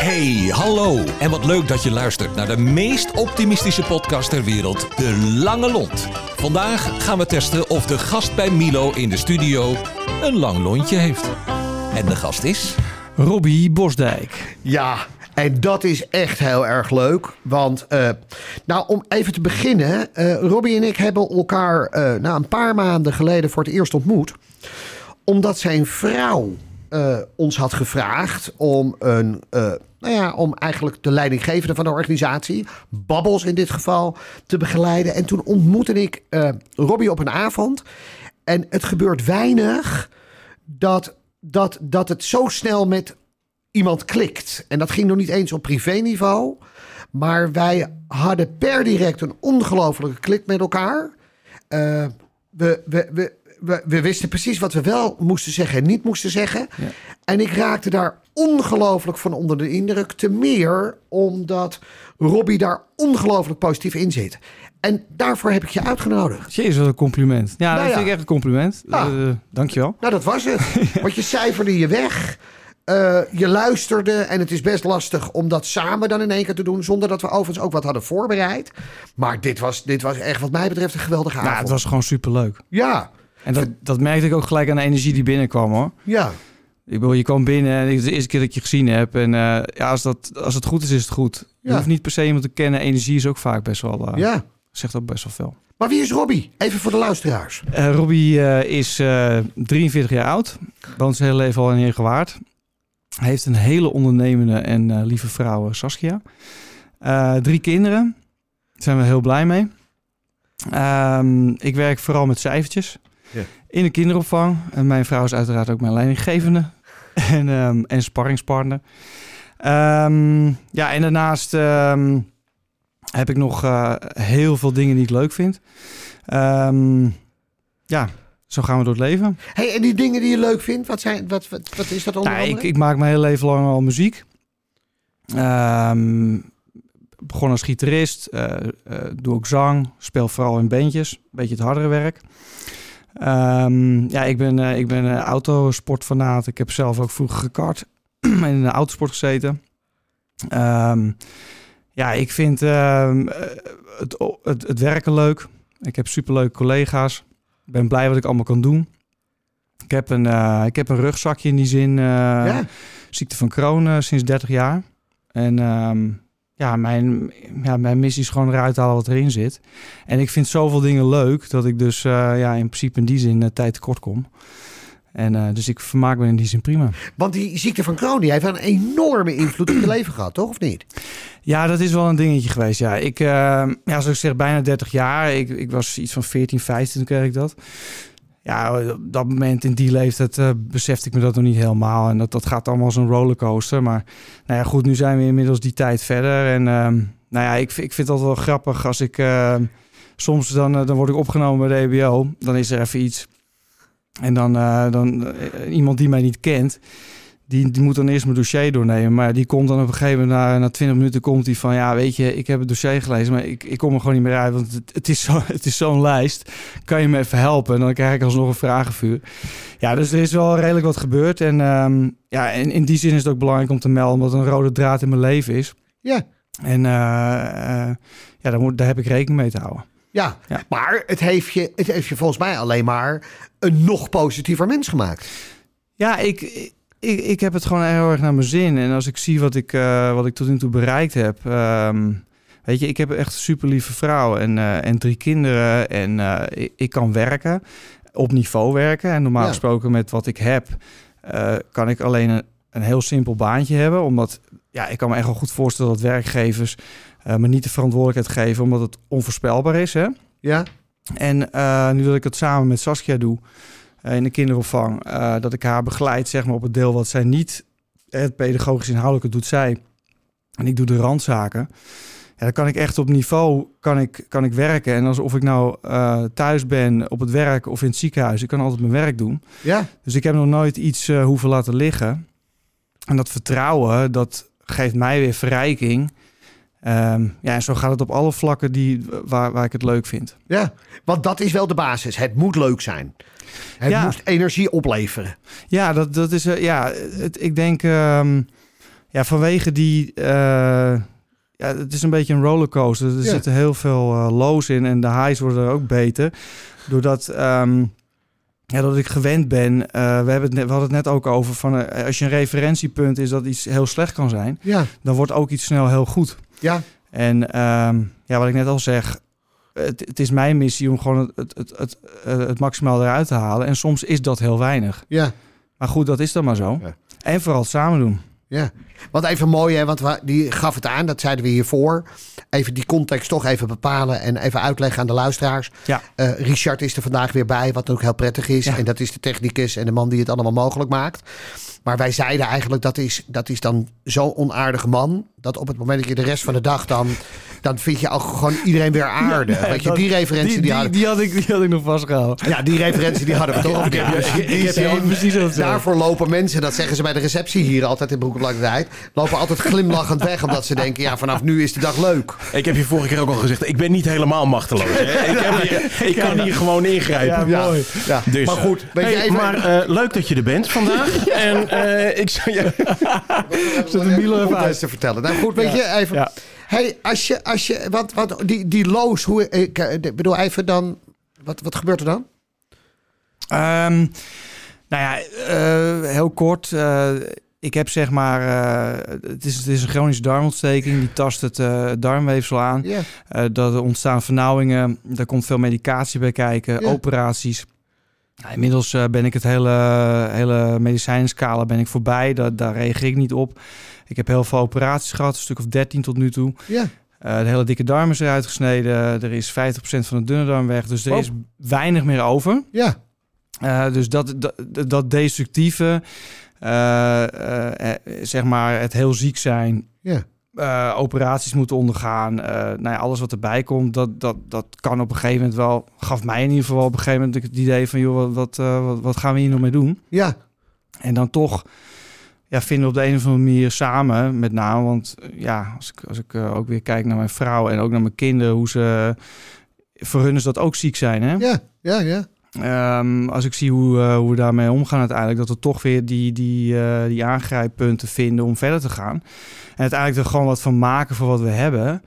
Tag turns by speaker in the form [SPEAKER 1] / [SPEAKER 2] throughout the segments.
[SPEAKER 1] Hey, hallo. En wat leuk dat je luistert naar de meest optimistische podcast ter wereld, De Lange Lont. Vandaag gaan we testen of de gast bij Milo in de studio een lang lontje heeft. En de gast is...
[SPEAKER 2] Robbie Bosdijk.
[SPEAKER 3] Ja, en dat is echt heel erg leuk. Want, eh, nou, om even te beginnen. eh Robbie en ik hebben elkaar eh na een paar maanden geleden voor het eerst ontmoet. Omdat zijn vrouw eh, ons had gevraagd om een. Nou ja, om eigenlijk de leidinggevende van de organisatie, Babbels in dit geval, te begeleiden. En toen ontmoette ik eh, Robbie op een avond. En het gebeurt weinig dat, dat, dat het zo snel met iemand klikt. En dat ging nog niet eens op privéniveau. Maar wij hadden per direct een ongelofelijke klik met elkaar. Eh, we, we, we, we, we wisten precies wat we wel moesten zeggen en niet moesten zeggen. En ik raakte daar ongelooflijk van onder de indruk. Te meer omdat Robbie daar ongelooflijk positief in zit. En daarvoor heb ik je uitgenodigd.
[SPEAKER 2] Jezus, wat een compliment. Ja,
[SPEAKER 3] Nou
[SPEAKER 2] dat
[SPEAKER 3] ja.
[SPEAKER 2] vind ik echt een compliment.
[SPEAKER 3] Ja.
[SPEAKER 2] Eh, dankjewel.
[SPEAKER 3] Nou, dat was het. Want je cijferde je weg. Eh, je luisterde en het is best lastig om dat samen dan in één keer te doen. Zonder dat we overigens ook wat hadden voorbereid. Maar dit was, dit was echt wat mij betreft een geweldige avond.
[SPEAKER 2] Nou, het was gewoon superleuk.
[SPEAKER 3] Ja,
[SPEAKER 2] En dat, dat merkte ik ook gelijk aan de energie die binnenkwam hoor.
[SPEAKER 3] ja.
[SPEAKER 2] Ik bedoel, je kwam binnen en het is de eerste keer dat ik je gezien heb. En eh, ja, als, dat, als het goed is, is het goed. Je
[SPEAKER 3] Ja.
[SPEAKER 2] hoeft niet per se iemand te kennen. Energie is ook vaak best wel, eh,
[SPEAKER 3] ja.
[SPEAKER 2] zegt ook best wel veel.
[SPEAKER 3] Maar wie is Robbie? Even voor de luisteraars.
[SPEAKER 2] Eh Robbie is eh 43 jaar oud. Woont zijn hele leven al in Heergewaard. Hij heeft een hele ondernemende en lieve vrouw, Saskia. Drie kinderen. Daar zijn we heel blij mee. Ehm, ik werk vooral met cijfertjes.
[SPEAKER 3] Ja.
[SPEAKER 2] In de kinderopvang. En mijn vrouw is uiteraard ook mijn leidinggevende. en, ehm, en sparringspartner. Ehm, ja, en daarnaast ehm, heb ik nog eh, heel veel dingen die ik leuk vind. Ja, zo gaan we door het leven.
[SPEAKER 3] Hey, en die dingen die je leuk vindt, wat, zijn, wat, wat, wat is dat onder
[SPEAKER 2] Nou, ik,
[SPEAKER 3] andere?
[SPEAKER 2] ik maak mijn hele leven lang al muziek. Begon als gitarist, eh, eh, doe ook zang, speel vooral in bandjes, een beetje het hardere werk. Ehm, ja, ik ben, eh, ik ben een autosportfanaat. Ik heb zelf ook vroeger gekart en in de autosport gezeten. Ehm, ja, ik vind ehm, eh, het, het, het werken leuk. Ik heb superleuke collega's. Ik ben blij wat ik allemaal kan doen. Ik heb een, eh, ik heb een rugzakje in die zin. eh,
[SPEAKER 3] ja.
[SPEAKER 2] Ziekte van Crohn eh, sinds 30 jaar. En ja, mijn, ja, mijn missie is gewoon eruit halen wat erin zit. En ik vind zoveel dingen leuk dat ik dus eh, ja, in principe in die zin eh, tijd tekort kom. En eh, dus ik vermaak me in die zin prima.
[SPEAKER 3] Want die ziekte van Crohn die heeft een enorme invloed op je leven gehad, toch? Of niet?
[SPEAKER 2] Ja, dat is wel een dingetje geweest. Ja, ik, ja, zoals ik zeg, bijna 30 jaar. Ik, ik was iets van 14, 15 toen kreeg ik dat. Ja, op dat moment in die leeftijd eh, besefte ik me dat nog niet helemaal. En dat, dat gaat allemaal een rollercoaster. Maar nou ja, goed, nu zijn we inmiddels die tijd verder. En ehm, nou ja, ik, ik vind altijd wel grappig als ik... eh, soms dan, eh, dan word ik opgenomen bij de EBO. Dan is er even iets. En dan, eh, dan iemand die mij niet kent... Die, die moet dan eerst mijn dossier doornemen. Maar die komt dan op een gegeven moment, na, na 20 minuten, komt hij van... Ja, weet je, ik heb het dossier gelezen, maar ik, ik kom er gewoon niet meer uit. Want het, het is zo- het is zo'n lijst. Kan je me even helpen? En dan krijg ik alsnog een vragenvuur. Ja, dus er is wel redelijk wat gebeurd. En ehm, ja, in, in die zin is het ook belangrijk om te melden... omdat het een rode draad in mijn leven is.
[SPEAKER 3] Ja.
[SPEAKER 2] En eh, eh, ja, daar, moet, daar heb ik rekening mee te houden.
[SPEAKER 3] Ja,
[SPEAKER 2] Ja.
[SPEAKER 3] maar het heeft, je, het heeft je volgens mij alleen maar een nog positiever mens gemaakt.
[SPEAKER 2] Ja, ik, ik, ik heb het gewoon heel erg naar mijn zin. En als ik zie wat ik, eh, wat ik tot nu toe bereikt heb. ehm, weet je, ik heb echt een super lieve vrouw en, eh, en drie kinderen. En eh, ik, ik kan werken, op niveau werken. En normaal
[SPEAKER 3] Ja.
[SPEAKER 2] gesproken met wat ik heb, kan ik alleen een, een heel simpel baantje hebben. Omdat, ja, ik kan me echt wel goed voorstellen dat werkgevers me niet de verantwoordelijkheid geven. Omdat het onvoorspelbaar is, hè.
[SPEAKER 3] Ja,
[SPEAKER 2] En nu dat ik het samen met Saskia doe in de kinderopvang, eh, dat ik haar begeleid zeg maar, op het deel wat zij niet, eh, het pedagogisch inhoudelijke doet zij. En ik doe de randzaken. Ja, dan kan ik echt op niveau kan ik, kan ik werken. En alsof ik nou eh, thuis ben, op het werk of in het ziekenhuis. Ik kan altijd mijn werk doen.
[SPEAKER 3] ja,
[SPEAKER 2] Dus ik heb nog nooit iets eh, hoeven laten liggen. En dat vertrouwen, dat geeft mij weer verrijking. Ehm, ja, en zo gaat het op alle vlakken die, waar, waar ik het leuk vind.
[SPEAKER 3] ja. Want dat is wel de basis. Het moet leuk zijn. Het
[SPEAKER 2] Ja.
[SPEAKER 3] moest energie opleveren.
[SPEAKER 2] Ja, dat, dat is. eh, ja, het, ik denk. ehm, Ja, vanwege die... eh, ja, het is een beetje een rollercoaster. Er
[SPEAKER 3] Ja.
[SPEAKER 2] zitten heel veel lows in en de highs worden er ook beter. Doordat... ehm, ja, dat ik gewend ben. we, hebben het net, we hadden het net ook over van als je een referentiepunt is dat iets heel slecht kan zijn,
[SPEAKER 3] Ja,
[SPEAKER 2] dan wordt ook iets snel heel goed.
[SPEAKER 3] Ja,
[SPEAKER 2] En ehm, ja, wat ik net al zeg, het, het is mijn missie om gewoon het, het, het, het, eh, het maximaal eruit te halen. En soms is dat heel weinig.
[SPEAKER 3] ja.
[SPEAKER 2] Maar goed, dat is dan maar zo.
[SPEAKER 3] Ja.
[SPEAKER 2] En vooral het samen doen.
[SPEAKER 3] Ja, want even mooi, hè, want we, die gaf het aan, dat zeiden we hiervoor. Even die context toch even bepalen en even uitleggen aan de luisteraars.
[SPEAKER 2] Ja.
[SPEAKER 3] Eh, Richard is er vandaag weer bij, wat ook heel prettig is.
[SPEAKER 2] Ja.
[SPEAKER 3] En dat is de technicus en de man die het allemaal mogelijk maakt. Maar wij zeiden eigenlijk, dat is, dat is dan zo'n onaardige man... dat op het moment dat je de rest van de dag dan... dan vind je ook gewoon iedereen weer aardig. Weet je, die referentie die,
[SPEAKER 2] die,
[SPEAKER 3] hadden...
[SPEAKER 2] die, had ik, die had ik nog vastgehouden.
[SPEAKER 3] Ja, die referentie die hadden we toch.
[SPEAKER 2] ik heb-
[SPEAKER 3] Dus
[SPEAKER 2] ik- ik
[SPEAKER 3] die
[SPEAKER 2] heb je
[SPEAKER 3] zin,
[SPEAKER 2] ook precies hetzelfde.
[SPEAKER 3] Daarvoor lopen mensen, dat zeggen ze bij de receptie hier altijd in Broek op Lange lopen altijd glimlachend weg omdat ze denken, ja, vanaf nu is de dag leuk.
[SPEAKER 4] Ik heb je vorige keer ook al gezegd, ik ben niet helemaal machteloos. Hè? Ik, heb hier- ik kan hier gewoon ingrijpen.
[SPEAKER 2] Ja, mooi.
[SPEAKER 3] Ja,
[SPEAKER 4] Dus,
[SPEAKER 3] maar goed,
[SPEAKER 4] hey,
[SPEAKER 3] even...
[SPEAKER 4] maar eh, leuk dat je er bent vandaag. En eh, ik zou je...
[SPEAKER 3] Zet
[SPEAKER 2] de Milo even uit.
[SPEAKER 3] te vertellen. Nou goed, weet je, even... Hey, als je, als je, wat, wat, die, die lows, hoe, ik eh, bedoel even dan, wat, wat gebeurt er dan?
[SPEAKER 2] Ehm, nou ja, eh, heel kort. eh, ik heb zeg maar, het, is, het is een chronische darmontsteking. Die tast het darmweefsel aan. Eh, dat er ontstaan vernauwingen. Daar komt veel medicatie bij kijken.
[SPEAKER 3] Ja.
[SPEAKER 2] Operaties. Nou, inmiddels eh, ben ik het hele, hele medicijnscala ben ik voorbij. Daar, daar reageer ik niet op. Ik heb heel veel operaties gehad. Een stuk of 13 tot nu toe.
[SPEAKER 3] ja,
[SPEAKER 2] Eh, de hele dikke darm is eruit gesneden. Er is 50% van de dunne darm weg. Dus er
[SPEAKER 3] Wow.
[SPEAKER 2] is weinig meer over.
[SPEAKER 3] ja,
[SPEAKER 2] Eh, dus dat, dat, dat destructieve, zeg maar het heel ziek zijn,
[SPEAKER 3] ja.
[SPEAKER 2] Eh, operaties moeten ondergaan, eh, nou ja, alles wat erbij komt, dat, dat, dat kan op een gegeven moment wel, gaf mij in ieder geval op een gegeven moment het idee van, joh, wat, wat, eh, wat, wat gaan we hier nog mee doen?
[SPEAKER 3] ja.
[SPEAKER 2] En dan toch ja, vinden we op de een of andere manier samen, met name, want ja, als ik, als ik ook weer kijk naar mijn vrouw en ook naar mijn kinderen, hoe ze, voor hun is dat ook ziek zijn, hè?
[SPEAKER 3] Ja, ja, ja.
[SPEAKER 2] Ehm, als ik zie hoe, eh, hoe we daarmee omgaan uiteindelijk, dat we toch weer die, die, eh, die aangrijppunten vinden om verder te gaan. En uiteindelijk er gewoon wat van maken voor wat we hebben.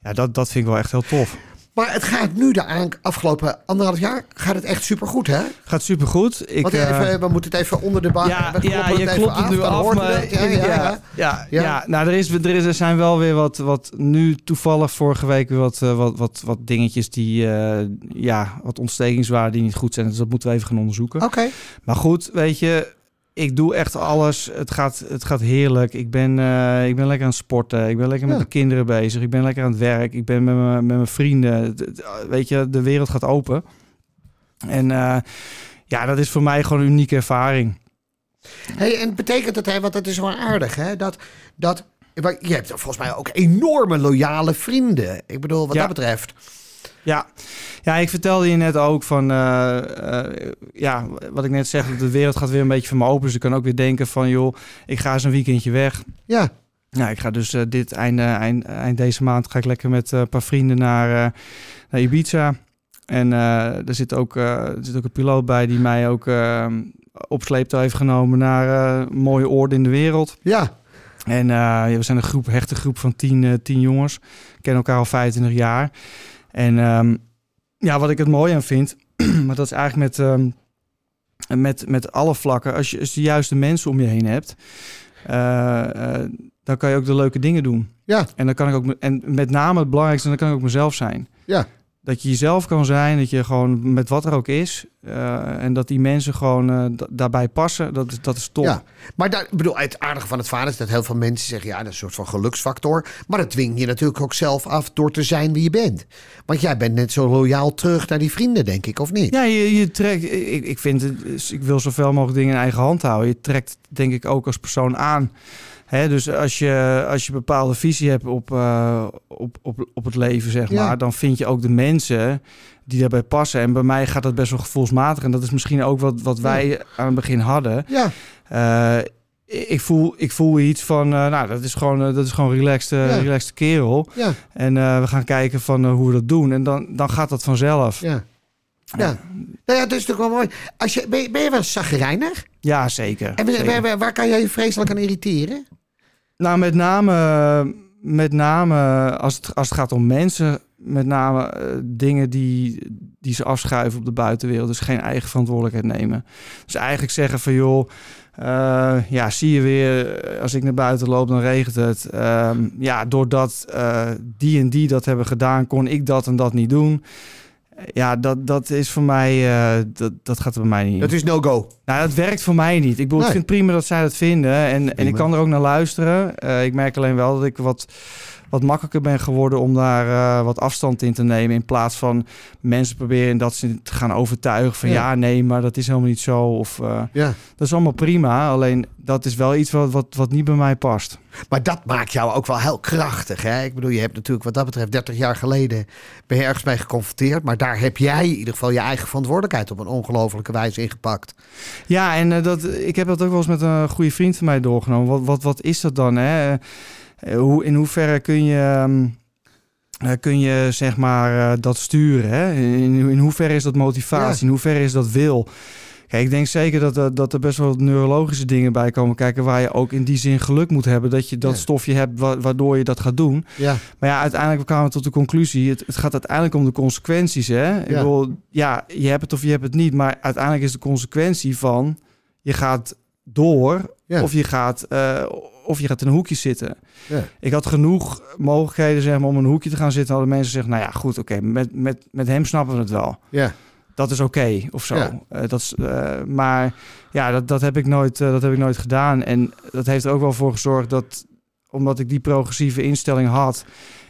[SPEAKER 2] Ja, dat, dat vind ik wel echt heel tof.
[SPEAKER 3] Maar het gaat nu de afgelopen anderhalf jaar gaat het echt supergoed, hè?
[SPEAKER 2] Gaat supergoed. Ik,
[SPEAKER 3] Want
[SPEAKER 2] eh,
[SPEAKER 3] even, we moeten het even onder de baan.
[SPEAKER 2] ja, ja, je klopt het nu af, maar
[SPEAKER 3] het. Ja, ja, ja.
[SPEAKER 2] ja, nou, er, is, er, is, er zijn wel weer wat, wat nu toevallig vorige week weer wat, eh, wat, wat, wat dingetjes die, eh, ja, wat ontstekingswaarden die niet goed zijn. Dus dat moeten we even gaan onderzoeken.
[SPEAKER 3] Oké.
[SPEAKER 2] Maar goed, weet je, ik doe echt alles. Het gaat, het gaat heerlijk. Ik ben, eh, ik ben lekker aan het sporten. Ik ben lekker met de kinderen bezig. Ik ben lekker aan het werk. Ik ben met mijn, met mijn vrienden. Weet je, de wereld gaat open. En eh, ja, dat is voor mij gewoon een unieke ervaring.
[SPEAKER 3] Hey, en betekent het, hè, want dat is wel aardig, hè? Dat, dat, je hebt volgens mij ook enorme loyale vrienden. Ik bedoel, wat
[SPEAKER 2] Ja.
[SPEAKER 3] dat betreft.
[SPEAKER 2] Ja. ja, ik vertelde je net ook van, eh, eh, ja, wat ik net zeg, de wereld gaat weer een beetje voor me open. Dus ik kan ook weer denken van, joh, ik ga eens een weekendje weg.
[SPEAKER 3] Ja,
[SPEAKER 2] Ja, ik ga dus eh, dit einde, eind, eind deze maand ga ik lekker met een paar vrienden naar, naar Ibiza. En er, zit ook, er zit ook een piloot bij die mij ook eh, op sleeptouw heeft genomen naar mooie oorden in de wereld.
[SPEAKER 3] ja,
[SPEAKER 2] En ja, we zijn een groep, hechte groep van tien, tien jongens. Kennen elkaar al 25 jaar. En ehm, ja, wat ik het mooi aan vind, maar dat is eigenlijk met, ehm, met, met alle vlakken. Als je, als de juiste mensen om je heen hebt, eh, eh, dan kan je ook de leuke dingen doen.
[SPEAKER 3] ja,
[SPEAKER 2] En dan kan ik ook, en met name het belangrijkste, dan kan ik ook mezelf zijn.
[SPEAKER 3] ja.
[SPEAKER 2] Dat je jezelf kan zijn, dat je gewoon met wat er ook is. eh, en dat die mensen gewoon eh, da- daarbij passen, dat, is- dat is top.
[SPEAKER 3] Ja, maar daar, bedoel, het aardige van het verhaal is dat heel veel mensen zeggen: ja, dat is een soort van geluksfactor. Maar dat dwing je natuurlijk ook zelf af door te zijn wie je bent. Want jij bent net zo loyaal terug naar die vrienden, denk ik, of niet?
[SPEAKER 2] Ja, je, je trekt. Ik, ik vind het. Ik wil zoveel mogelijk dingen in eigen hand houden. Je trekt, denk ik, ook als persoon aan. Hè, dus als je, als je bepaalde visie hebt op, eh, op, op, op het leven, zeg
[SPEAKER 3] Ja.
[SPEAKER 2] maar, dan vind je ook de mensen die daarbij passen. En bij mij gaat dat best wel gevoelsmatig. En dat is misschien ook wat, wat wij aan het begin hadden.
[SPEAKER 3] Ja,
[SPEAKER 2] Eh, ik, voel, ik voel iets van, eh, nou, dat is gewoon, eh, dat is gewoon relaxed,
[SPEAKER 3] Ja.
[SPEAKER 2] relaxed kerel.
[SPEAKER 3] ja,
[SPEAKER 2] En we gaan kijken van hoe we dat doen. En dan, dan gaat dat vanzelf.
[SPEAKER 3] ja. Ja, nou ja, dat is natuurlijk wel mooi. Als je, ben, je, ben je wel zagrijnig?
[SPEAKER 2] Ja, zeker.
[SPEAKER 3] En
[SPEAKER 2] zeker.
[SPEAKER 3] waar, waar kan jij je vreselijk aan irriteren?
[SPEAKER 2] Nou, met name, met name als, het, als het gaat om mensen, met name eh, dingen die, die ze afschuiven op de buitenwereld. Dus geen eigen verantwoordelijkheid nemen. Dus eigenlijk zeggen van joh, eh, ja, zie je weer, als ik naar buiten loop, dan regent het. Ehm, ja, doordat eh, die en die dat hebben gedaan, kon ik dat en dat niet doen. Ja, dat, dat is voor mij, eh, dat, dat gaat er bij mij niet.
[SPEAKER 3] Dat is no-go.
[SPEAKER 2] Nou, dat werkt voor mij niet. Ik, bedoel,
[SPEAKER 3] Nee.
[SPEAKER 2] ik vind het prima dat zij dat vinden. En, en ik kan er ook naar luisteren. Eh, ik merk alleen wel dat ik wat, wat makkelijker ben geworden om daar eh, wat afstand in te nemen. In plaats van mensen proberen dat zin te gaan overtuigen van ja,
[SPEAKER 3] Ja.
[SPEAKER 2] nee, maar dat is helemaal niet zo. Of eh,
[SPEAKER 3] Ja.
[SPEAKER 2] dat is allemaal prima. Alleen dat is wel iets wat, wat, wat niet bij mij past.
[SPEAKER 3] Maar dat maakt jou ook wel heel krachtig. Hè? Ik bedoel, je hebt natuurlijk wat dat betreft 30 jaar geleden ben je ergens mee geconfronteerd. Maar daar heb jij in ieder geval je eigen verantwoordelijkheid op een ongelofelijke wijze ingepakt.
[SPEAKER 2] Ja, en eh, dat, ik heb dat ook wel eens met een goede vriend van mij doorgenomen. Wat, wat, wat is dat dan? Hè? Eh, hoe, in hoeverre kun je, ehm, eh, kun je zeg maar, eh, dat sturen? Hè? In, in hoeverre is dat motivatie?
[SPEAKER 3] Ja.
[SPEAKER 2] In hoeverre is dat wil? Kijk, ik denk zeker dat, er- dat er best wel neurologische dingen bij komen kijken... waar je ook in die zin geluk moet hebben. Dat je dat
[SPEAKER 3] Ja.
[SPEAKER 2] stofje hebt wa- waardoor je dat gaat doen.
[SPEAKER 3] Ja,
[SPEAKER 2] Maar ja, uiteindelijk kwamen we tot de conclusie... het, het gaat uiteindelijk om de consequenties. Hè? Ik
[SPEAKER 3] Ja.
[SPEAKER 2] bedoel, ja, je hebt het of je hebt het niet. Maar uiteindelijk is de consequentie van... je gaat door
[SPEAKER 3] Ja.
[SPEAKER 2] of, je gaat, of je gaat in een hoekje zitten.
[SPEAKER 3] ja.
[SPEAKER 2] Ik had genoeg mogelijkheden zeg maar, om in een hoekje te gaan zitten. Hadden mensen zeggen, nou ja, goed, oké, met, met, met hem snappen we het wel.
[SPEAKER 3] ja.
[SPEAKER 2] Dat is oké, of zo.
[SPEAKER 3] Ja.
[SPEAKER 2] Eh, dat is, eh, maar ja, dat, dat, heb ik nooit, eh, dat heb ik nooit gedaan. En dat heeft er ook wel voor gezorgd dat, omdat ik die progressieve instelling had,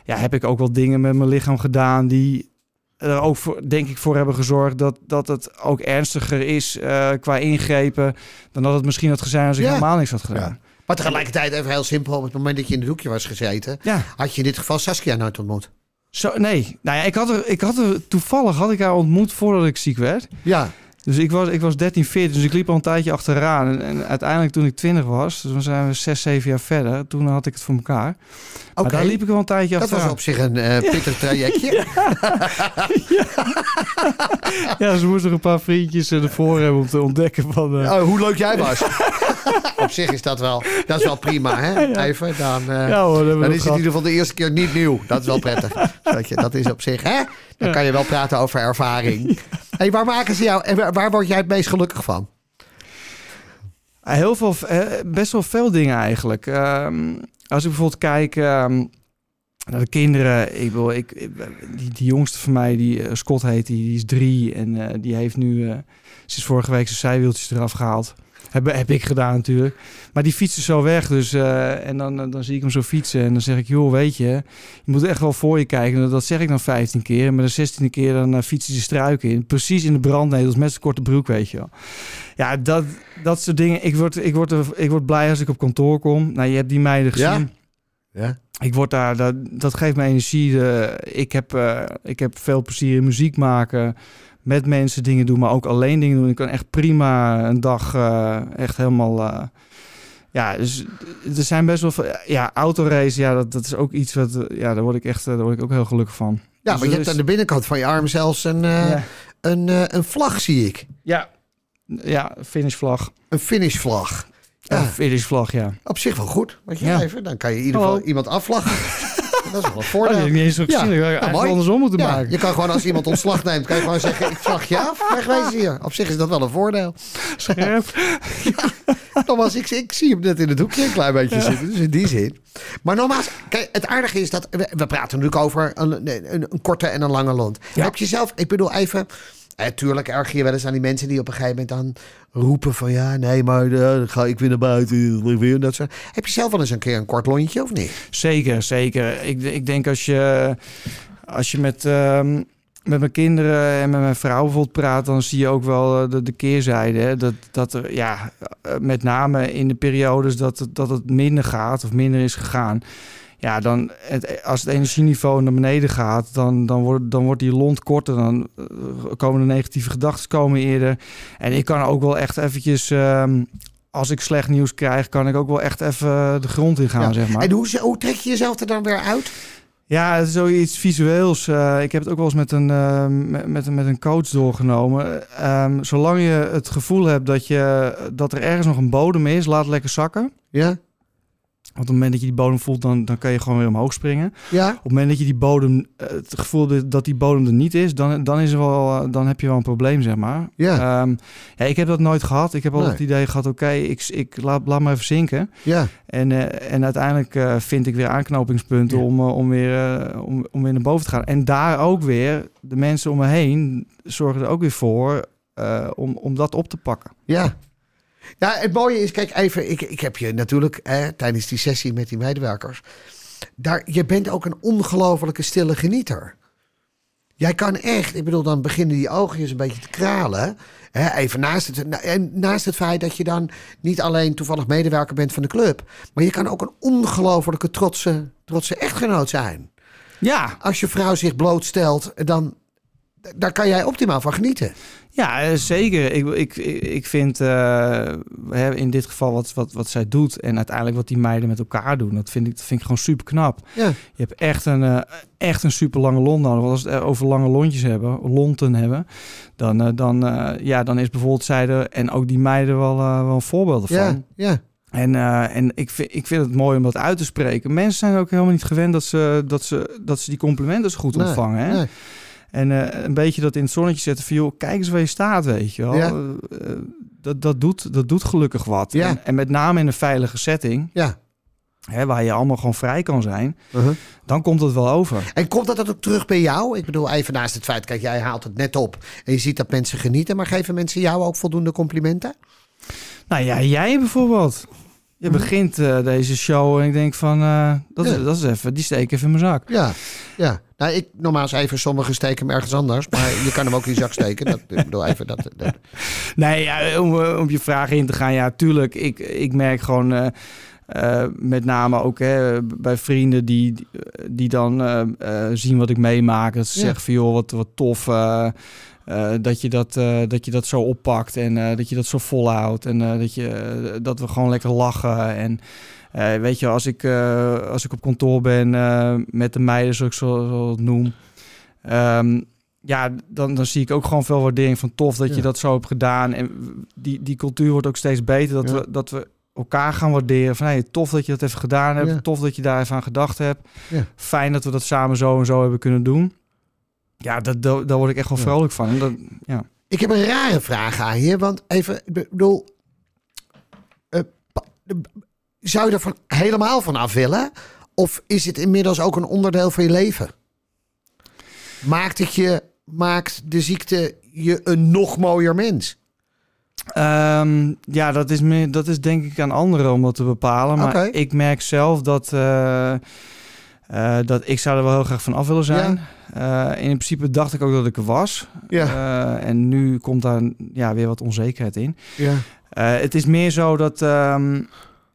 [SPEAKER 2] ja, heb ik ook wel dingen met mijn lichaam gedaan die er ook voor, denk ik, voor hebben gezorgd dat, dat het ook ernstiger is qua ingrepen dan dat het misschien had gezien als ik
[SPEAKER 3] Ja.
[SPEAKER 2] helemaal niks had gedaan.
[SPEAKER 3] Ja. Maar tegelijkertijd even heel simpel. Op het moment dat je in het hoekje was gezeten,
[SPEAKER 2] Ja,
[SPEAKER 3] had je in dit geval Saskia nooit ontmoet.
[SPEAKER 2] zo, nee. Nou ja, ik had, er, ik had er toevallig had ik haar ontmoet voordat ik ziek werd.
[SPEAKER 3] Ja,
[SPEAKER 2] Dus ik was, ik was 13, 14, dus ik liep al een tijdje achteraan. En, en uiteindelijk toen ik 20 was, dus dan zijn we 6, 7 jaar verder, toen had ik het voor elkaar.
[SPEAKER 3] oké.
[SPEAKER 2] Daar liep ik wel een tijdje
[SPEAKER 3] Dat
[SPEAKER 2] achteraan.
[SPEAKER 3] was op zich een eh pittig trajectje.
[SPEAKER 2] Ja, ze moesten nog een paar vriendjes eh, ervoor hebben om te ontdekken van... eh,
[SPEAKER 3] Oh, hoe leuk jij was. op zich is dat wel, dat is wel prima, hè? Even, dan, eh,
[SPEAKER 2] ja hoor, dat
[SPEAKER 3] dan is het in ieder geval de eerste keer niet nieuw. Dat is wel prettig. Weet je, dat is op zich, hè? Dan kan je wel praten over ervaring. Hey, waar maken ze jou en waar, waar word jij het meest gelukkig van?
[SPEAKER 2] Heel veel, best wel veel dingen eigenlijk. Ehm, als ik bijvoorbeeld kijk ehm, naar de kinderen. Ik wil, ik, ik- die, die jongste van mij, die eh, Scott heet, die, die is drie. En eh, die heeft nu, eh sinds vorige week zijn zijwieltjes eraf gehaald. Heb, heb ik gedaan natuurlijk. Maar die fietsen zo weg. Dus, eh, en dan, dan zie ik hem zo fietsen. En dan zeg ik, joh, weet je, je moet echt wel voor je kijken. En dat zeg ik dan 15 keer. En met de 16e keer dan uh, fietsen de struiken in. Precies in de brandnetels met zijn korte broek, weet je wel. Ja, dat, dat soort dingen. Ik word, ik, word ik word blij als ik op kantoor kom. Nou, je hebt die meiden
[SPEAKER 3] Ja?
[SPEAKER 2] gezien.
[SPEAKER 3] Ja?
[SPEAKER 2] Ik word daar, dat, dat geeft me energie. Eh, ik, heb, eh, ik heb veel plezier in muziek maken. Met mensen dingen doen, maar ook alleen dingen doen. Ik kan echt prima een dag eh, echt helemaal... eh, ja, dus er zijn best wel veel... Ja, autorace, ja, dat, dat is ook iets wat... Ja, daar word ik echt daar word ik ook heel gelukkig van.
[SPEAKER 3] Ja,
[SPEAKER 2] Dus
[SPEAKER 3] maar je
[SPEAKER 2] dat
[SPEAKER 3] hebt
[SPEAKER 2] is-
[SPEAKER 3] aan de binnenkant van je arm zelfs een,
[SPEAKER 2] ja.
[SPEAKER 3] een, een vlag, zie ik.
[SPEAKER 2] ja. Ja, finishvlag.
[SPEAKER 3] Een finishvlag.
[SPEAKER 2] Ja,
[SPEAKER 3] Ja,
[SPEAKER 2] finishvlag, ja.
[SPEAKER 3] op zich wel goed. Weet je,
[SPEAKER 2] Ja.
[SPEAKER 3] even, dan kan je in ieder geval iemand afvlaggen. dat is wel een
[SPEAKER 2] Oh,
[SPEAKER 3] voordeel.
[SPEAKER 2] heb ik niet eens zo
[SPEAKER 3] Ja.
[SPEAKER 2] gezien. Dat
[SPEAKER 3] Ja, mooi.
[SPEAKER 2] andersom moeten
[SPEAKER 3] Ja,
[SPEAKER 2] maken.
[SPEAKER 3] je kan gewoon als iemand ontslag neemt, kan je gewoon zeggen: ik vlag je af. Wegwezen hier. Op zich is dat wel een voordeel.
[SPEAKER 2] Scherp.
[SPEAKER 3] Thomas, ik, ik zie hem net in het hoekje een klein beetje zitten. Dus in die zin. Maar nogmaals, kijk, het aardige is dat we, we praten natuurlijk over een, een, een korte en een lange lont.
[SPEAKER 2] Ja.
[SPEAKER 3] Heb je zelf, ik bedoel even. Eh, tuurlijk erg je wel eens aan die mensen die op een gegeven moment dan roepen van ja, nee, maar eh, dan ga ik weer naar buiten. Weer, dat soort. Heb je zelf wel eens een keer een kort lontje of niet?
[SPEAKER 2] Zeker, zeker. Ik, ik denk als je, als je met, ehm, met mijn kinderen en met mijn vrouw bijvoorbeeld praat, dan zie je ook wel eh, de, de keerzijde. Hè? Dat, dat er, ja, met name in de periodes dat dat het minder gaat of minder is gegaan. Ja, dan het, als het energieniveau naar beneden gaat, dan, dan, wordt, dan wordt die lont korter. Dan eh, komen de negatieve gedachten komen eerder. En ik kan ook wel echt eventjes, ehm, als ik slecht nieuws krijg, kan ik ook wel echt even de grond in gaan,
[SPEAKER 3] Ja.
[SPEAKER 2] zeg maar.
[SPEAKER 3] En hoe, hoe trek je jezelf er dan weer uit?
[SPEAKER 2] Ja, het is zoiets visueels. Eh, ik heb het ook wel eens met een, eh, met, met, een- met een coach doorgenomen. Ehm, zolang je het gevoel hebt dat, je, dat er ergens nog een bodem is, laat lekker zakken.
[SPEAKER 3] Ja?
[SPEAKER 2] Want op het moment dat je die bodem voelt, dan, dan kan je gewoon weer omhoog springen.
[SPEAKER 3] Ja?
[SPEAKER 2] Op het moment dat je die bodem, eh, het gevoel dat- die bodem er niet is, dan, dan, is er wel, eh, dan heb je wel een probleem, zeg maar.
[SPEAKER 3] Ja.
[SPEAKER 2] Ehm, ja ik heb dat nooit gehad. Ik heb altijd
[SPEAKER 3] Nee.
[SPEAKER 2] het idee gehad, oké, ik, ik laat, laat me even zinken.
[SPEAKER 3] Ja.
[SPEAKER 2] En, eh, en uiteindelijk vind ik weer aanknopingspunten
[SPEAKER 3] Ja.
[SPEAKER 2] om, om, weer, om, om weer naar boven te gaan. En daar ook weer, de mensen om me heen zorgen er ook weer voor om, om dat op te pakken.
[SPEAKER 3] Ja. Ja, het mooie is, kijk even, ik, ik heb je natuurlijk hè, tijdens die sessie met die medewerkers. Daar, je bent ook een ongelofelijke stille genieter. Jij kan echt, ik bedoel, dan beginnen die oogjes een beetje te kralen. Hè, even naast het, na- en naast het feit dat je dan niet alleen toevallig medewerker bent van de club. Maar je kan ook een ongelofelijke trotse, trotse echtgenoot zijn.
[SPEAKER 2] Ja,
[SPEAKER 3] Als je vrouw zich blootstelt, dan daar kan jij optimaal van genieten.
[SPEAKER 2] Ja, eh, zeker. Ik, ik, ik vind eh, in dit geval wat, wat, wat zij doet en uiteindelijk wat die meiden met elkaar doen, dat vind ik, dat vind ik gewoon super knap.
[SPEAKER 3] Ja,
[SPEAKER 2] Je hebt echt een, eh, echt een super lange lont nodig. Want als we het over lange lontjes hebben, lonten hebben, dan, dan, ja, dan is bijvoorbeeld zij er en ook die meiden wel, wel voorbeelden
[SPEAKER 3] ja,
[SPEAKER 2] van.
[SPEAKER 3] ja.
[SPEAKER 2] En, eh, en ik, vind, ik vind het mooi om dat uit te spreken. Mensen zijn ook helemaal niet gewend dat ze, dat ze, dat ze die complimenten zo goed
[SPEAKER 3] Nee,
[SPEAKER 2] ontvangen. Hè?
[SPEAKER 3] nee.
[SPEAKER 2] En eh, een beetje dat in het zonnetje zetten van... joh, kijk eens waar je staat, weet je wel.
[SPEAKER 3] Ja.
[SPEAKER 2] Eh, eh, dat, dat, doet, dat doet gelukkig wat.
[SPEAKER 3] Ja.
[SPEAKER 2] En, en met name in een veilige setting...
[SPEAKER 3] ja.
[SPEAKER 2] Hè, waar je allemaal gewoon vrij kan zijn...
[SPEAKER 3] Uh-huh.
[SPEAKER 2] dan komt het wel over.
[SPEAKER 3] En komt dat ook terug bij jou? Ik bedoel, even naast het feit, kijk, jij haalt het net op en je ziet dat mensen genieten, maar geven mensen jou ook voldoende complimenten?
[SPEAKER 2] Nou ja, jij bijvoorbeeld. Je begint eh, deze show en ik denk van... eh, dat,
[SPEAKER 3] Ja.
[SPEAKER 2] is, dat is even, die steek even in mijn zak.
[SPEAKER 3] Ja, ja. Nou, ik normaal even, sommigen steken hem ergens anders, maar je kan hem ook in je zak steken. Dat, ik bedoel, even dat, dat-
[SPEAKER 2] Nee, ja, om, eh, om je vraag in te gaan, ja, tuurlijk. Ik, ik merk gewoon met name ook hè, bij vrienden die, die, dan zien wat ik meemaak. Dat ze
[SPEAKER 3] Ja.
[SPEAKER 2] zeggen van joh, wat, wat tof eh, dat, je dat, eh, dat je dat zo oppakt en eh, dat je dat zo volhoudt. En dat, je, dat we gewoon lekker lachen. En weet je, als ik, als ik op kantoor ben met de meiden, zoals ik zo, zo het noem. ehm, ja, dan, dan zie ik ook gewoon veel waardering van tof dat
[SPEAKER 3] Ja.
[SPEAKER 2] je dat zo hebt gedaan. En die, die cultuur wordt ook steeds beter. Dat,
[SPEAKER 3] Ja.
[SPEAKER 2] we, dat we elkaar gaan waarderen. Van hey, tof dat je dat even gedaan hebt.
[SPEAKER 3] Ja.
[SPEAKER 2] Tof dat je daar even aan gedacht hebt. Fijn dat we dat samen zo en zo hebben kunnen doen. Ja, dat, dat, daar word ik echt wel vrolijk van. Dat, ja.
[SPEAKER 3] Ik heb een rare vraag aan je, want even, ik bedoel, eh, zou je er van, helemaal van af willen? Of is het inmiddels ook een onderdeel van je leven? Maakt het je, maakt de ziekte je een nog mooier mens?
[SPEAKER 2] Ehm, ja, dat is, meer, dat is denk ik aan anderen om dat te bepalen. Maar ik merk zelf dat, eh, eh, dat ik zou er wel heel graag van af willen zijn. Eh, in principe dacht ik ook dat ik er was.
[SPEAKER 3] Ja,
[SPEAKER 2] Eh, en nu komt daar ja, weer wat onzekerheid in.
[SPEAKER 3] ja,
[SPEAKER 2] het is meer zo dat ehm,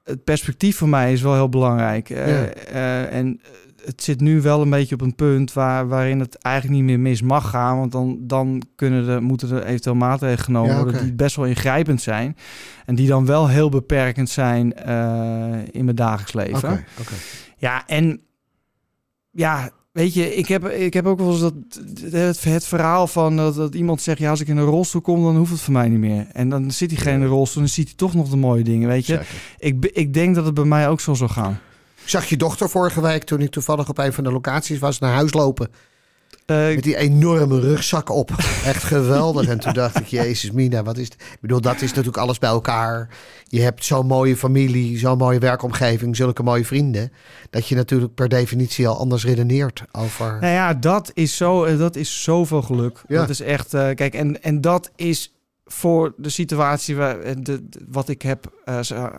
[SPEAKER 2] het perspectief voor mij is wel heel belangrijk.
[SPEAKER 3] Ja.
[SPEAKER 2] en het zit nu wel een beetje op een punt waar, waarin het eigenlijk niet meer mis mag gaan. Want dan, dan kunnen er, moeten er eventueel maatregelen genomen
[SPEAKER 3] Ja,
[SPEAKER 2] worden die best wel ingrijpend zijn. En die dan wel heel beperkend zijn in mijn dagelijks leven.
[SPEAKER 3] oké.
[SPEAKER 2] Ja, en ja, weet je, ik heb, ik heb ook wel eens dat, het, het verhaal van dat, dat iemand zegt, ja, als ik in een rolstoel kom, dan hoeft het voor mij niet meer. En dan zit in de rolstoel dan ziet hij toch nog de mooie dingen, weet je.
[SPEAKER 3] Zeker.
[SPEAKER 2] Ik, ik denk dat het bij mij ook zo zal gaan.
[SPEAKER 3] Ik zag je dochter vorige week toen ik toevallig op een van de locaties was naar huis lopen.
[SPEAKER 2] Eh,
[SPEAKER 3] Met die enorme rugzak op. Echt geweldig. En toen dacht ik, jezus mina, wat is het? Ik bedoel, dat is natuurlijk alles bij elkaar. Je hebt zo'n mooie familie, zo'n mooie werkomgeving, zulke mooie vrienden. Dat je natuurlijk per definitie al anders redeneert over...
[SPEAKER 2] Nou ja, dat is, zo, eh, dat is zoveel geluk.
[SPEAKER 3] Ja.
[SPEAKER 2] Dat is echt, eh, kijk, en, en dat is voor de situatie waar, de, wat ik heb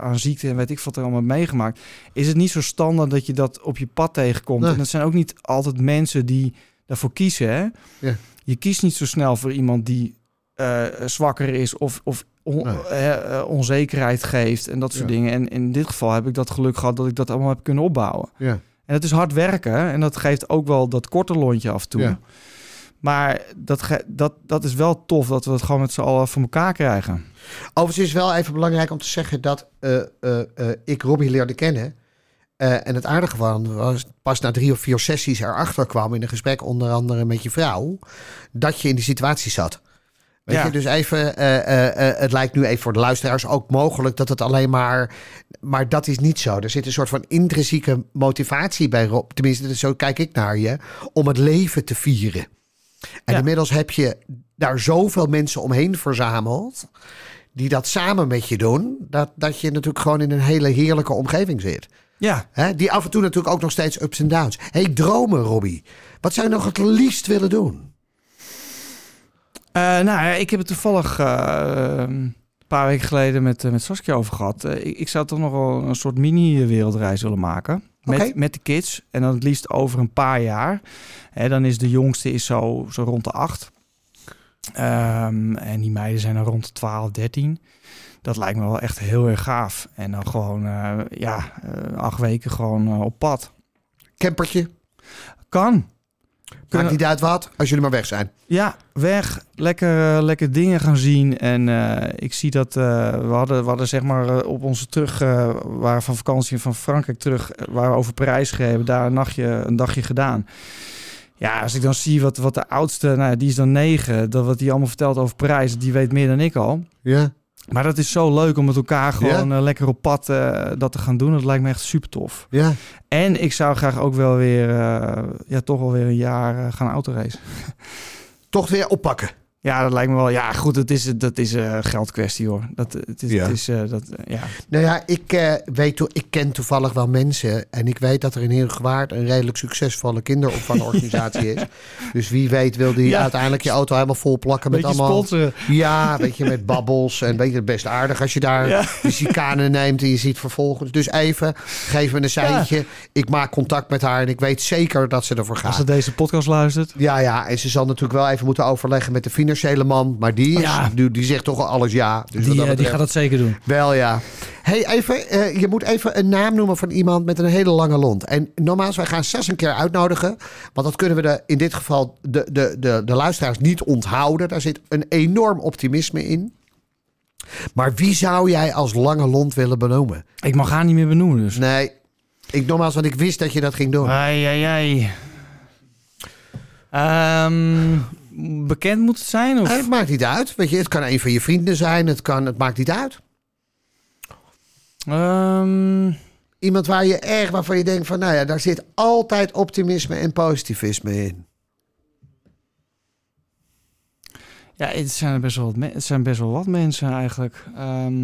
[SPEAKER 2] aan ziekte en weet ik wat er allemaal meegemaakt, is het niet zo standaard dat je dat op je pad tegenkomt.
[SPEAKER 3] Nee.
[SPEAKER 2] En dat zijn ook niet altijd mensen die daarvoor kiezen. Hè?
[SPEAKER 3] Ja.
[SPEAKER 2] Je kiest niet zo snel voor iemand die eh, zwakker is of, of on-
[SPEAKER 3] Nee.
[SPEAKER 2] eh, onzekerheid geeft en dat soort
[SPEAKER 3] Ja.
[SPEAKER 2] dingen. En in dit geval heb ik dat geluk gehad dat ik dat allemaal heb kunnen opbouwen.
[SPEAKER 3] Ja.
[SPEAKER 2] En het is hard werken en dat geeft ook wel dat korte lontje af en toe.
[SPEAKER 3] Ja.
[SPEAKER 2] Maar dat, dat, dat is wel tof dat we het gewoon met z'n allen voor elkaar krijgen.
[SPEAKER 3] Overigens is het wel even belangrijk om te zeggen dat eh, eh, eh, ik Robbie leerde kennen. Eh, en het aardige van was pas na drie of vier sessies erachter kwam in een gesprek onder andere met je vrouw, dat je in die situatie zat. Weet
[SPEAKER 2] Ja.
[SPEAKER 3] je, dus even, eh, eh, het lijkt nu even voor de luisteraars ook mogelijk dat het alleen maar, maar dat is niet zo. Er zit een soort van intrinsieke motivatie bij Rob, tenminste zo kijk ik naar je, om het leven te vieren. En
[SPEAKER 2] Ja.
[SPEAKER 3] inmiddels heb je daar zoveel mensen omheen verzameld, die dat samen met je doen, dat, dat je natuurlijk gewoon in een hele heerlijke omgeving zit.
[SPEAKER 2] Ja,
[SPEAKER 3] Hè? Die af en toe natuurlijk ook nog steeds ups en downs. hey, dromen, Robbie. Wat zou je nog het liefst willen doen?
[SPEAKER 2] Eh, nou ja, ik heb het toevallig eh, een paar weken geleden met, eh, met Saskia over gehad. Eh, ik, ik zou toch nog wel een soort mini-wereldreis willen maken. Met, met de kids. En dan het liefst over een paar jaar. Hè, dan is de jongste is zo, zo rond de acht. Ehm, en die meiden zijn dan rond de 12, 13. Dat lijkt me wel echt heel erg gaaf. En dan gewoon, eh, ja, eh, acht weken gewoon eh, op pad.
[SPEAKER 3] Campertje?
[SPEAKER 2] Kan.
[SPEAKER 3] Maakt niet uit wat, als jullie maar weg zijn.
[SPEAKER 2] Ja, weg. Lekker, lekker dingen gaan zien. En ik zie dat we, hadden, we hadden zeg maar op onze terug, waren van vakantie van Frankrijk terug, waren we over Parijs gereden, daar een, nachtje, een dagje gedaan. Ja, als ik dan zie wat, wat de oudste, nou die is dan negen, dat wat die allemaal vertelt over Parijs, die weet meer dan ik al.
[SPEAKER 3] Ja.
[SPEAKER 2] Maar dat is zo leuk om met elkaar gewoon eh, lekker op pad eh, dat te gaan doen. Dat lijkt me echt super tof.
[SPEAKER 3] Ja.
[SPEAKER 2] En ik zou graag ook wel weer, eh, ja, toch wel weer een jaar gaan autoracen.
[SPEAKER 3] Toch weer oppakken.
[SPEAKER 2] Ja, dat lijkt me wel. Ja, goed, het is, dat is een geldkwestie hoor. Dat, het is,
[SPEAKER 3] Ja.
[SPEAKER 2] het is eh, dat, eh, ja.
[SPEAKER 3] Nou ja, ik, eh, weet, ik ken toevallig wel mensen. En ik weet dat er in Heergewaard een redelijk succesvolle kinderopvangorganisatie is. Dus wie weet wil die
[SPEAKER 2] Ja.
[SPEAKER 3] uiteindelijk je auto helemaal vol plakken met
[SPEAKER 2] Beetje
[SPEAKER 3] allemaal...
[SPEAKER 2] sponsoren.
[SPEAKER 3] Ja, weet je, met babbels. En weet je, best aardig als je daar
[SPEAKER 2] Ja.
[SPEAKER 3] de chicane neemt en je ziet vervolgens. Dus even, geef me een seintje. Ik maak contact met haar en ik weet zeker dat ze ervoor
[SPEAKER 2] Als
[SPEAKER 3] gaat.
[SPEAKER 2] ze deze podcast luistert.
[SPEAKER 3] Ja, ja, en ze zal natuurlijk wel even moeten overleggen met de financiële man. Maar die,
[SPEAKER 2] Ja.
[SPEAKER 3] die, die zegt toch al alles ja. Dus
[SPEAKER 2] Die,
[SPEAKER 3] dat
[SPEAKER 2] eh, die gaat dat zeker doen.
[SPEAKER 3] Wel ja. Hey, even, eh, je moet even een naam noemen van iemand met een hele lange lont. En nogmaals, wij gaan zes een keer uitnodigen. Want dat kunnen we de, in dit geval de, de, de, de luisteraars niet onthouden. Daar zit een enorm optimisme in. Maar wie zou jij als lange lont willen benoemen?
[SPEAKER 2] Ik mag haar niet meer benoemen dus.
[SPEAKER 3] Nee, ik nogmaals, want ik wist dat je dat ging doen.
[SPEAKER 2] Ai, ai, ai. Ehm, bekend moet het zijn? Of?
[SPEAKER 3] Het maakt niet uit. Weet je, het kan een van je vrienden zijn. Het, kan, het maakt niet uit.
[SPEAKER 2] Ehm,
[SPEAKER 3] Iemand waar je erg, waarvan je denkt van, nou ja, daar zit altijd optimisme en positivisme in.
[SPEAKER 2] ja, het zijn, best wel wat me- het zijn best wel wat mensen eigenlijk. Ehm,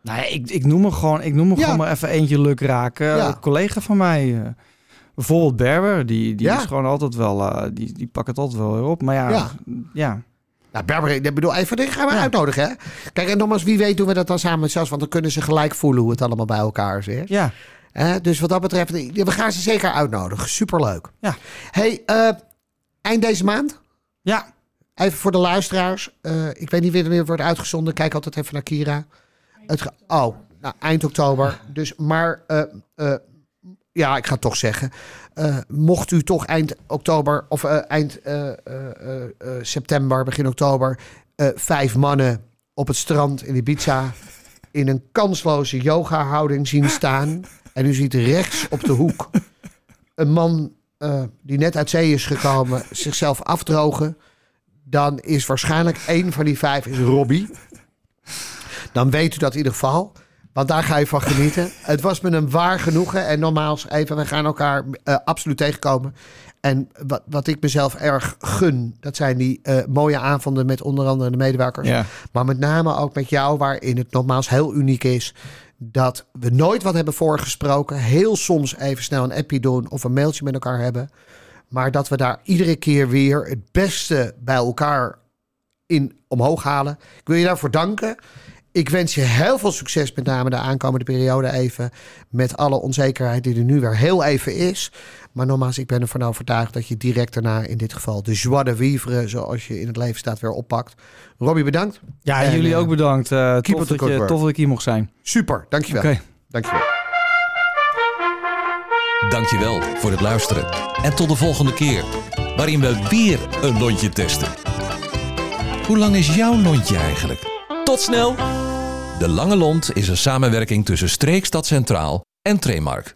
[SPEAKER 2] nou ja, ik, ik noem er gewoon, ik noem
[SPEAKER 3] Ja.
[SPEAKER 2] gewoon maar even eentje luk raken.
[SPEAKER 3] Ja.
[SPEAKER 2] Een collega van mij. Eh, bijvoorbeeld Berber, die, die
[SPEAKER 3] Ja.
[SPEAKER 2] is gewoon altijd wel, eh, die, die pakt het altijd wel weer op. Maar ja,
[SPEAKER 3] Ja.
[SPEAKER 2] ja.
[SPEAKER 3] Nou, Berber, ik bedoel, even, dit gaan we
[SPEAKER 2] Ja.
[SPEAKER 3] uitnodigen, hè? Kijk, en nogmaals, wie weet doen we dat dan samen met Sas, want dan kunnen ze gelijk voelen hoe het allemaal bij elkaar zit.
[SPEAKER 2] ja.
[SPEAKER 3] Hè? Dus wat dat betreft, we gaan ze zeker uitnodigen. Superleuk.
[SPEAKER 2] Ja.
[SPEAKER 3] hey, eh, eind deze maand,
[SPEAKER 2] Ja,
[SPEAKER 3] even voor de luisteraars. eh, ik weet niet wanneer het wordt uitgezonden. Kijk altijd even naar Kira. Het oh, nou, eind oktober. Dus, maar, eh, eh, ja, ik ga het toch zeggen. Eh, mocht u toch eind oktober of eh, eind eh, september, begin oktober, vijf mannen op het strand in Ibiza in een kansloze yoga-houding zien staan. En u ziet rechts op de hoek een man die net uit zee is gekomen zichzelf afdrogen. Dan is waarschijnlijk één van die vijf is Robbie. Dan weet u dat in ieder geval. Want daar ga je van genieten. Het was me een waar genoegen. En nogmaals, even, we gaan elkaar eh, absoluut tegenkomen. En wat, wat ik mezelf erg gun, dat zijn die eh, mooie avonden met onder andere de medewerkers.
[SPEAKER 2] ja.
[SPEAKER 3] Maar met name ook met jou, waarin het nogmaals heel uniek is. Dat we nooit wat hebben voorgesproken. Heel soms even snel een appje doen of een mailtje met elkaar hebben. Maar dat we daar iedere keer weer het beste bij elkaar in omhoog halen. Ik wil je daarvoor danken. Ik wens je heel veel succes, met name de aankomende periode even. Met alle onzekerheid die er nu weer heel even is. Maar nogmaals, ik ben ervan overtuigd dat je direct daarna in dit geval de joie de vivre, zoals je in het leven staat, weer oppakt. Robbie, bedankt.
[SPEAKER 2] ja
[SPEAKER 3] En,
[SPEAKER 2] jullie
[SPEAKER 3] eh,
[SPEAKER 2] ook bedankt. Eh
[SPEAKER 3] keep
[SPEAKER 2] tof, dat je, tof dat ik hier mocht zijn.
[SPEAKER 3] Super, dankjewel.
[SPEAKER 2] Oké.
[SPEAKER 3] Dankjewel.
[SPEAKER 1] Dankjewel voor het luisteren. En tot de volgende keer, waarin we weer een lontje testen. Hoe lang is jouw lontje eigenlijk? Tot snel! De Lange Lont is een samenwerking tussen Streekstad Centraal en Tremark.